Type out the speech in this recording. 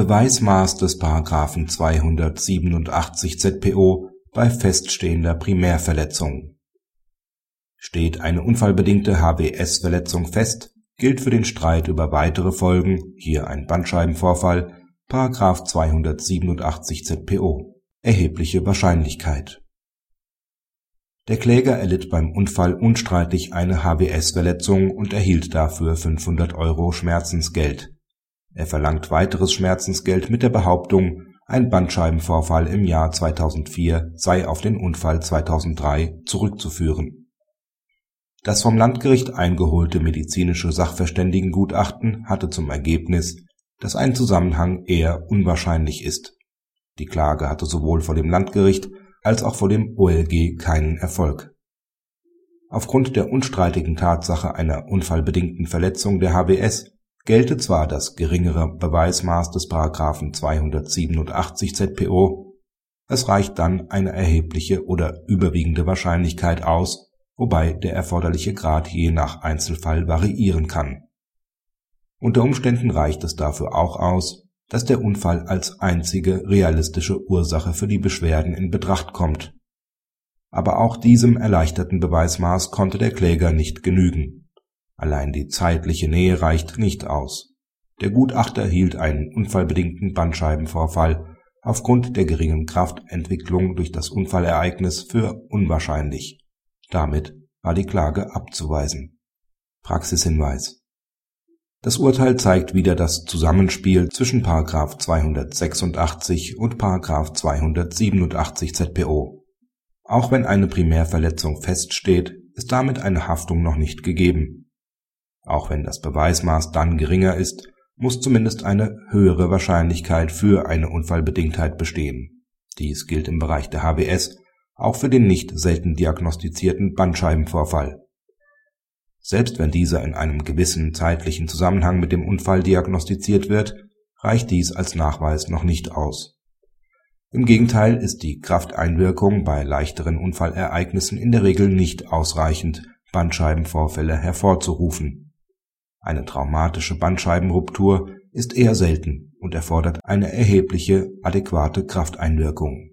Beweismaß des § 287 ZPO bei feststehender Primärverletzung Steht eine unfallbedingte HWS-Verletzung fest, gilt für den Streit über weitere Folgen (hier ein Bandscheibenvorfall) § 287 ZPO (erhebliche Wahrscheinlichkeit). Der Kläger erlitt beim Unfall unstreitig eine HWS-Verletzung und erhielt dafür 500 Euro Schmerzensgeld. Er verlangt weiteres Schmerzensgeld mit der Behauptung, ein Bandscheibenvorfall im Jahr 2004 sei auf den Unfall 2003 zurückzuführen. Das vom Landgericht eingeholte medizinische Sachverständigengutachten hatte zum Ergebnis, dass ein Zusammenhang eher unwahrscheinlich ist. Die Klage hatte sowohl vor dem Landgericht als auch vor dem OLG keinen Erfolg. Aufgrund der unstreitigen Tatsache einer unfallbedingten Verletzung der HWS gelte zwar das geringere Beweismaß des § 287 ZPO, es reicht dann eine erhebliche oder überwiegende Wahrscheinlichkeit aus, wobei der erforderliche Grad je nach Einzelfall variieren kann. Unter Umständen reicht es dafür auch aus dass der Unfall als einzige realistische Ursache für die Beschwerden in Betracht kommt. Aber auch diesem erleichterten Beweismaß konnte der Kläger nicht genügen. Allein die zeitliche Nähe reicht nicht aus. Der Gutachter hielt einen unfallbedingten Bandscheibenvorfall aufgrund der geringen Kraftentwicklung durch das Unfallereignis für unwahrscheinlich. Damit war die Klage abzuweisen. Praxishinweis das Urteil zeigt wieder das Zusammenspiel zwischen § 286 und § 287 ZPO. Auch wenn eine Primärverletzung feststeht, ist damit eine Haftung noch nicht gegeben. Auch wenn das Beweismaß dann geringer ist, muss zumindest eine höhere Wahrscheinlichkeit für eine Unfallbedingtheit bestehen. Dies gilt im Bereich der HWS auch für den nicht selten diagnostizierten Bandscheibenvorfall selbst wenn dieser in einem gewissen zeitlichen Zusammenhang mit dem Unfall diagnostiziert wird, reicht dies als Nachweis noch nicht aus. Im Gegenteil ist die Krafteinwirkung bei leichteren Unfallereignissen in der Regel nicht ausreichend, Bandscheibenvorfälle hervorzurufen. Eine traumatische Bandscheibenruptur ist eher selten und erfordert eine erhebliche adäquate Krafteinwirkung